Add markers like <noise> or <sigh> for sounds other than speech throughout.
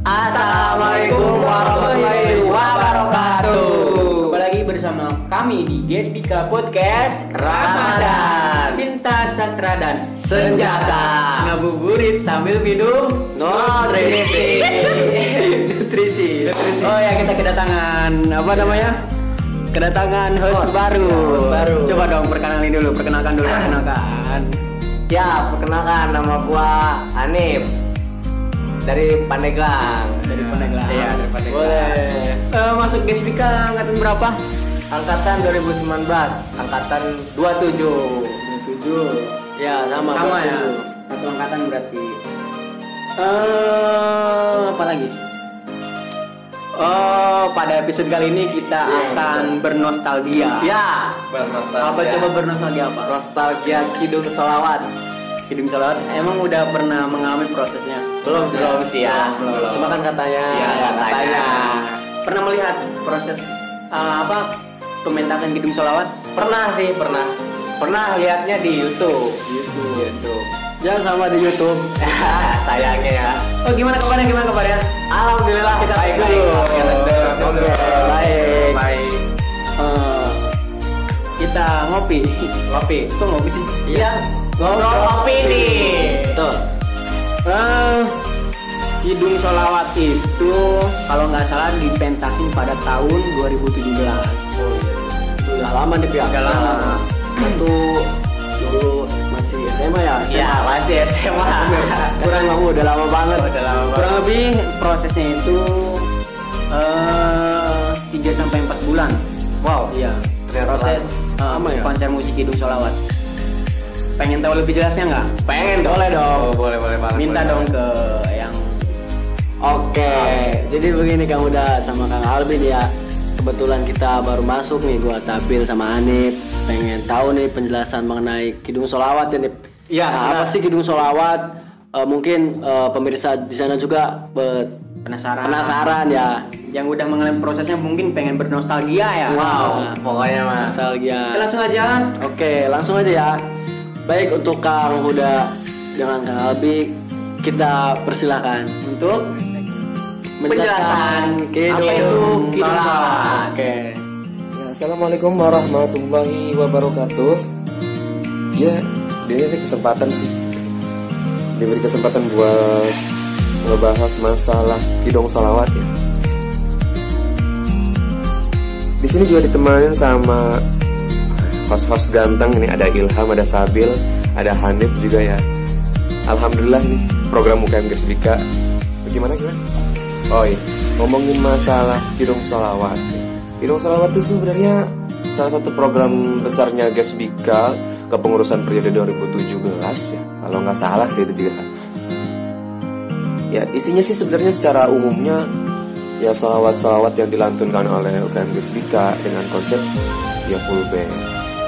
Assalamualaikum warahmatullahi wabarakatuh. Kembali lagi bersama kami di GSPK Podcast Ramadan. Cinta sastra dan senjata. Ngabuburit sambil minum nutrisi. nutrisi. Oh ya kita kedatangan apa namanya? Kedatangan host, Host, baru. host baru. Coba dong perkenalin dulu, perkenalkan dulu, perkenalkan. Ya, perkenalkan nama gua Hanif dari Pandeglang. Dari Pandeglang. Iya, dari Pandeglang. Boleh. Eh, masuk GSPK angkatan berapa? Angkatan 2019, angkatan 27. 7. Ya, sama. Sama ya. 27. Satu angkatan berarti. Eh, apa lagi? Oh, pada episode kali ini kita Iya, akan bernostalgia. Ya, Apa coba bernostalgia apa? nostalgia Kidung Solawat. Hidung salawat emang udah pernah mengalami prosesnya? Belum, belum sih ya. Belum, belum. Cuma kan katanya, Iya, katanya. Pernah melihat proses eh, apa pementasan Hidung Salawat? Pernah sih, pernah. Pernah lihatnya di YouTube. YouTube. YouTube. Jangan sama di YouTube. <laughs> Sayangnya ya. Oh gimana kabarnya? Gimana kabarnya? Alhamdulillah Kita baik baik. Baik. Kita ngopi. Ngopi. Kok ngopi sih? Iya. Ngobrol kopi nih. Betul. Eh, Kidung Solawat itu kalau nggak salah dipentasin pada tahun 2017. Oh iya. Udah lama nih pihak. Udah lama. Itu dulu masih SMA ya? Iya, masih SMA. Kurang lebih udah lama banget. Udah lama banget. Kurang lebih prosesnya itu eh 3 sampai 4 bulan. Wow. Iya. Proses lama ya? konser musik Kidung Solawat. Pengen tahu lebih jelasnya nggak? Pengen dong. Boleh dong. Oh, boleh boleh banget. Minta boleh dong ke yang Oke, jadi begini Kang Uda sama Kang Albin ya. Kebetulan kita baru masuk nih gua Sabil sama Anip. Pengen tahu nih penjelasan mengenai Kidung Solawat ya Nip. Iya, Nah, benar. apa sih Kidung Solawat? Eh, mungkin eh, pemirsa di sana juga penasaran. penasaran ya. Yang udah mengalami prosesnya mungkin pengen bernostalgia ya. Wow. Nah, Pokoknya mas. Nostalgia. kita langsung aja. Oke, langsung aja ya. Baik untuk Kang Huda dengan Kang Albi, kita persilahkan untuk Penjelasan Kidung apa itu. Oke. Ya, Assalamualaikum warahmatullahi wabarakatuh. Ya, ini sih kesempatan sih. Diberi kesempatan buat ngebahas masalah kidong salawat ya. Di sini juga ditemani sama host-host ganteng ini ada Ilham, ada Sabil, ada Hanif juga ya. Alhamdulillah nih program UKM Gersbika. Gimana gimana? Oh iya, ngomongin masalah kidong salawat. Kidong salawat itu sebenarnya salah satu program besarnya Gersbika kepengurusan periode 2017 ya. Kalau nggak salah sih itu juga. Ya isinya sih sebenarnya secara umumnya ya salawat-salawat yang dilantunkan oleh UKM Gersbika dengan konsep ya full band,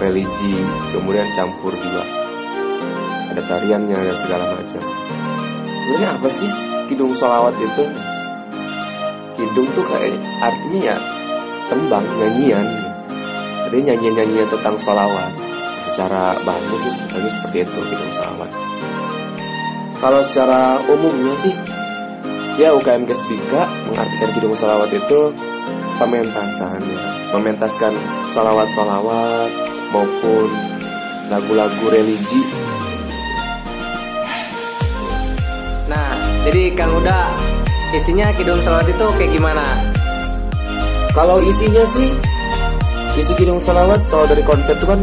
religi, kemudian campur juga ada tariannya dan segala macam. Sebenarnya apa sih kidung salawat itu? Kidung tuh kayak artinya ya tembang, nyanyian. Jadi nyanyian-nyanyian tentang salawat. Secara bahan musik sebenarnya seperti itu kidung salawat. Kalau secara umumnya sih ya UKM Gesbika mengartikan kidung salawat itu pementasan ya. Mementaskan salawat-salawat maupun lagu-lagu religi Nah, jadi Kang Uda isinya Kidung Solawat itu kayak gimana? Kalau isinya sih isi kidung salawat kalau dari konsep itu kan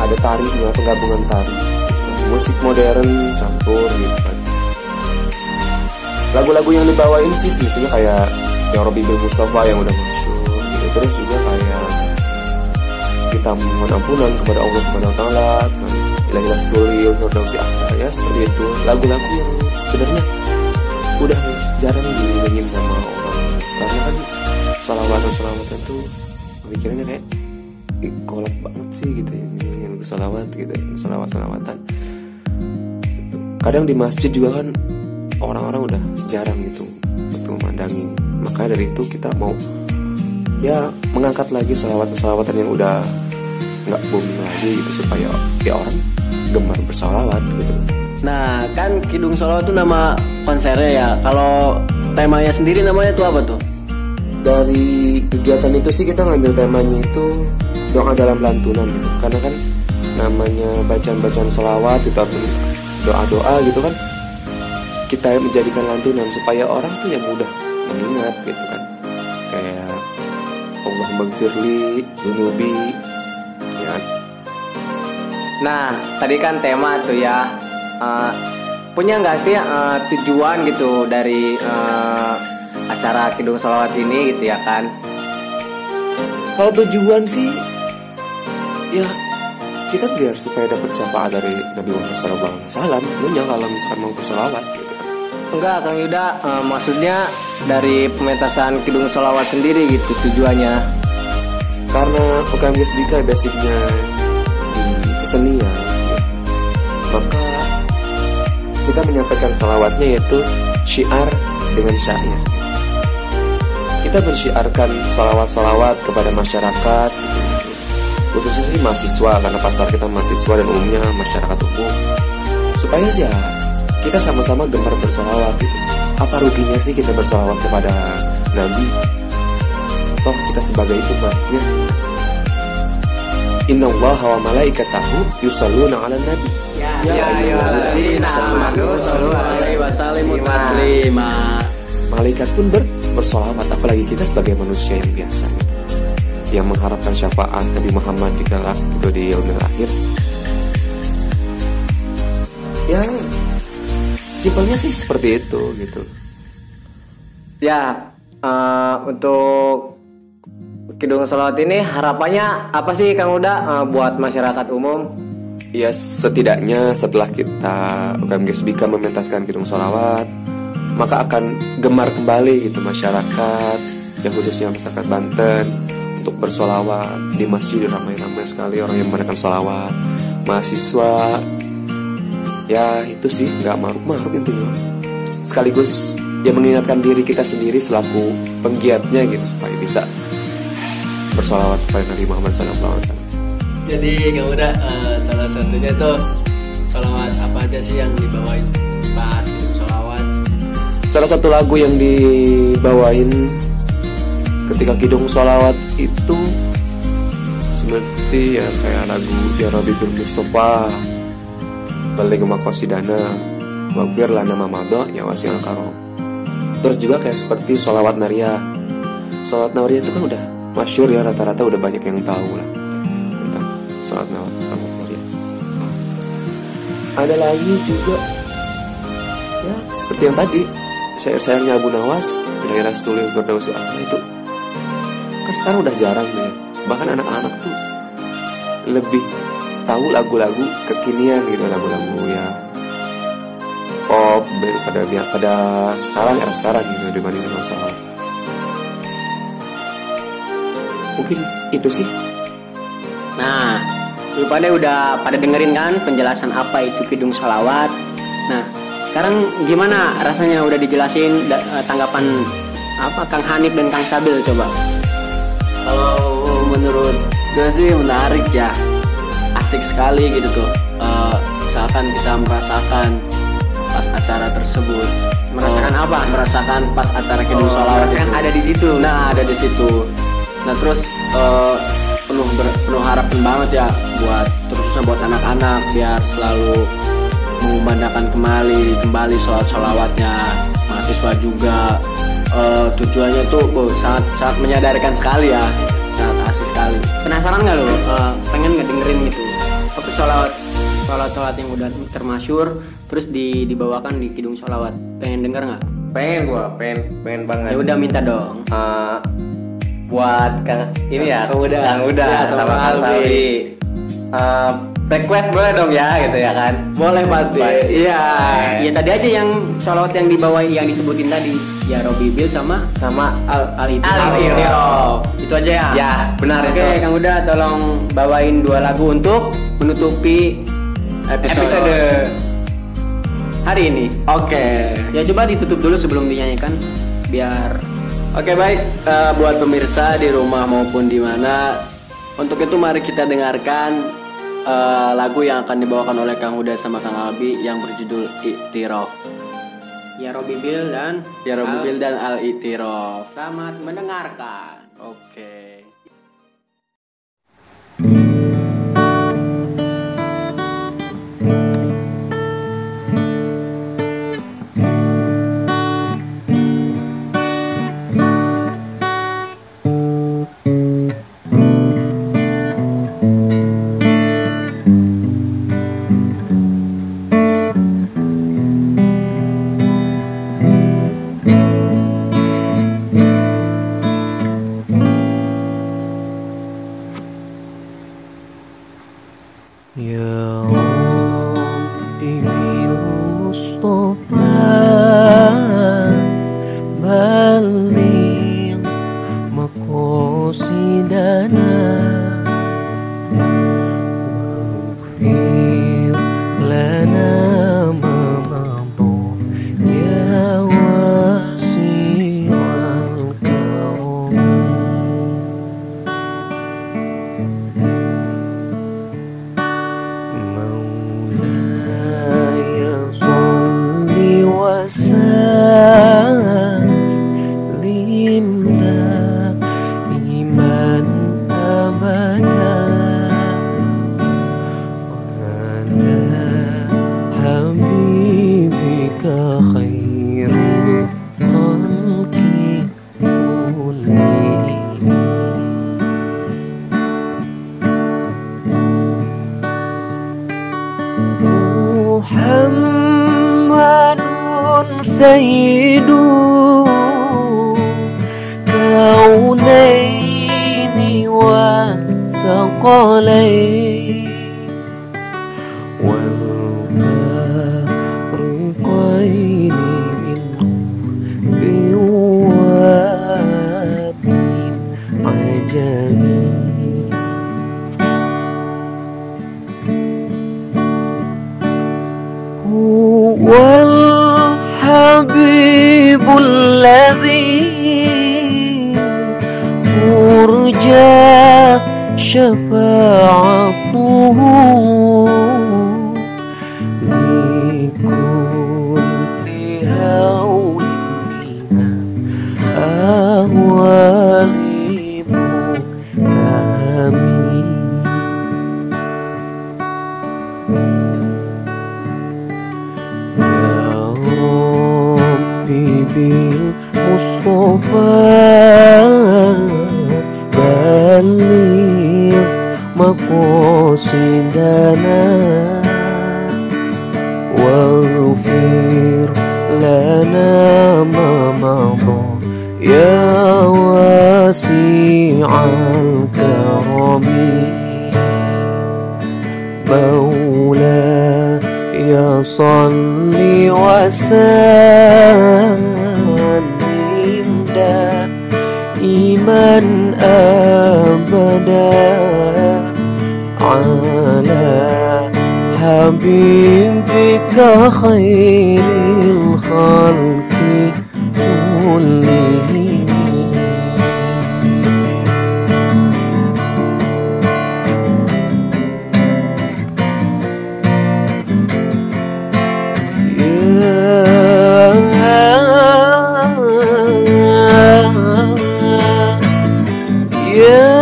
ada tarinya penggabungan tari musik modern campur gitu lagu-lagu yang dibawain sih semestinya kayak yang Robi Bil Mustafa yang udah masyur gitu. Terus juga kayak kita mohon ampunan kepada Allah Subhanahu Wa Taala ilah-ilah sekali si ya seperti itu. Lagu-lagu yang sebenarnya udah jarang dinyanyiin sama orang. Karena kan salawatan salawatan tuh pemikirannya kayak "Ih, kolot banget sih gitu ya. Lagu salawat gitu salawat salawatan kadang di masjid juga kan orang-orang udah jarang gitu untuk memandangi makanya dari itu kita mau ya mengangkat lagi salawatan-salawatan yang udah nggak booming lagi gitu supaya ya orang gemar bersalawat gitu Nah, kan Kidung Solo itu nama konsernya ya. Kalau temanya sendiri namanya tuh apa tuh? dari kegiatan itu sih kita ngambil temanya itu doa dalam lantunan gitu karena kan namanya bacaan-bacaan sholawat itu doa-doa gitu kan kita menjadikan lantunan supaya orang tuh yang mudah mengingat gitu kan kayak Allah magfirli dunubi ya? Nah, tadi kan tema tuh ya. eh, punya nggak sih eh, tujuan gitu dari eh, acara Kidung Salawat ini gitu ya kan? kalau tujuan sih ya kita biar supaya dapat syafaat dari Nabi Muhammad SAW tentunya kalau misalkan mau bersolawat gitu Enggak, Kang Yuda. eh, maksudnya dari pementasan Kidung Salawat sendiri gitu tujuannya. karena UKM Gesbika basicnya di kesenian maka kita menyampaikan salawatnya yaitu syiar dengan syair kita mensyiarkan salawat-salawat kepada masyarakat khususnya sih mahasiswa karena pasar kita mahasiswa dan umumnya masyarakat umum supaya sih kita sama-sama gemar bersolawat gitu. apa ruginya sih kita bersolawat kepada Nabi toh kita sebagai umatnya Inna Allah wa malaikatahu yusalluna ala nabi Ya ayyuhalladzina amanu sallu alaihi wa sallimu taslima. Malaikat pun ber bersolawat apalagi kita sebagai manusia yang biasa gitu. Yang mengharapkan syafaat Nabi Muhammad di kelak itu di yaumil akhir Ya Simpelnya sih seperti itu gitu Ya, eh, untuk Kidung Salawat ini harapannya apa sih Kang Uda eh, buat masyarakat umum? Ya setidaknya setelah kita UKM Gesbika mementaskan Kidung Solawat Maka akan gemar kembali gitu masyarakat Ya khususnya masyarakat Banten Untuk bersolawat Di masjid ramai-ramai sekali orang yang mengadakan solawat Mahasiswa Ya itu sih nggak maruk-maruk intinya. Sekaligus ya mengingatkan diri kita sendiri selaku penggiatnya gitu Supaya bisa bersolawat kepada Nabi Muhammad SAW Jadi kamu udah eh, salah satunya tuh salawat apa aja sih yang dibawain? Pas gitu salawat. Salah satu lagu yang dibawain ketika kidung sholawat itu seperti ya kayak lagu Ya Rabbi bil Mustafa Balik Makosidana Wabir lana mamado ya wasil karo. Terus juga kayak seperti sholawat Naria. Sholawat Naria itu kan udah masyur ya rata-rata udah banyak yang tahu lah Tentang sholawat Naria Sholawat Naria. Ada lagi juga. Ya seperti yang tadi Syair-syairnya Abu Nawas Daerah Stulil Berdausi Allah itu. Kan sekarang udah jarang deh Bahkan anak-anak tuh Lebih tahu lagu-lagu kekinian gitu Lagu-lagu ya Pop daripada pada sekarang era sekarang gitu dibanding dengan soal Mungkin itu sih Nah, lu pada udah pada dengerin kan penjelasan apa itu kidung salawat. Nah, sekarang gimana rasanya udah dijelasin da- eh, tanggapan apa Kang Hanif dan Kang Sabil coba? Kalau menurut gue sih menarik ya, asik sekali gitu tuh. Eh, misalkan kita merasakan pas acara tersebut, Merasakan apa? Merasakan pas acara kidung Oh, sholawat merasakan itu. ada di situ. Nah ada di situ. Nah terus eh, penuh ber- penuh harapan banget ya buat terusnya buat anak-anak biar selalu mengumandangkan kembali kembali sholat sholawatnya mahasiswa juga Eh, tujuannya tuh oh, sangat sangat menyadarkan sekali ya sekali Penasaran nggak lo? Eh, pengen nggak dengerin gitu? Apa sholawat sholawat sholawat yang udah termasyur terus di, dibawakan di kidung sholawat? Pengen denger nggak? Pengen gua, pengen pengen banget. Ya udah minta dong. Eh, buat Kang ini ya, Kang Uda. Kang Uda Ya, sama, sama Kang Albi. Salbi. Request boleh dong ya gitu ya kan? boleh pasti. Iya. Ya tadi aja yang sholawat yang dibawa yang disebutin tadi. Ya Robi Bil sama? Sama Al Al. Itu aja ya. Ya, benar Oke, itu. Kang Uda tolong bawain dua lagu untuk menutupi episode, hari ini. oke. Ya coba ditutup dulu sebelum dinyanyikan biar Oke baik. Eh, buat pemirsa di rumah maupun di mana untuk itu mari kita dengarkan eh, lagu yang akan dibawakan oleh Kang Huda sama Kang Albi yang berjudul Iktiraf. Ya Robi Bil dan Ya Robi Bil dan Al Itirof. Selamat mendengarkan. Oke. يا when مقاصدنا واغفر لنا ما مضى يا واسع الكرم مولاي صل وسلم دائما ابدا بيدك خير الخلق كلهم Yeah. yeah.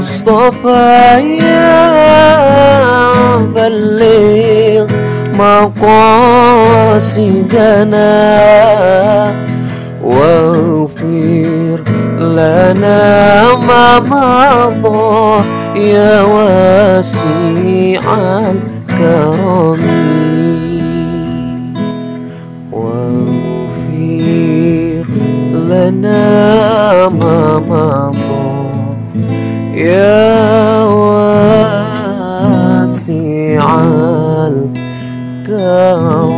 بالمصطفى يا بلغ مقاصدنا واغفر لنا ما مضى يا واسع الكرم. واغفر لنا يا واسع الكون.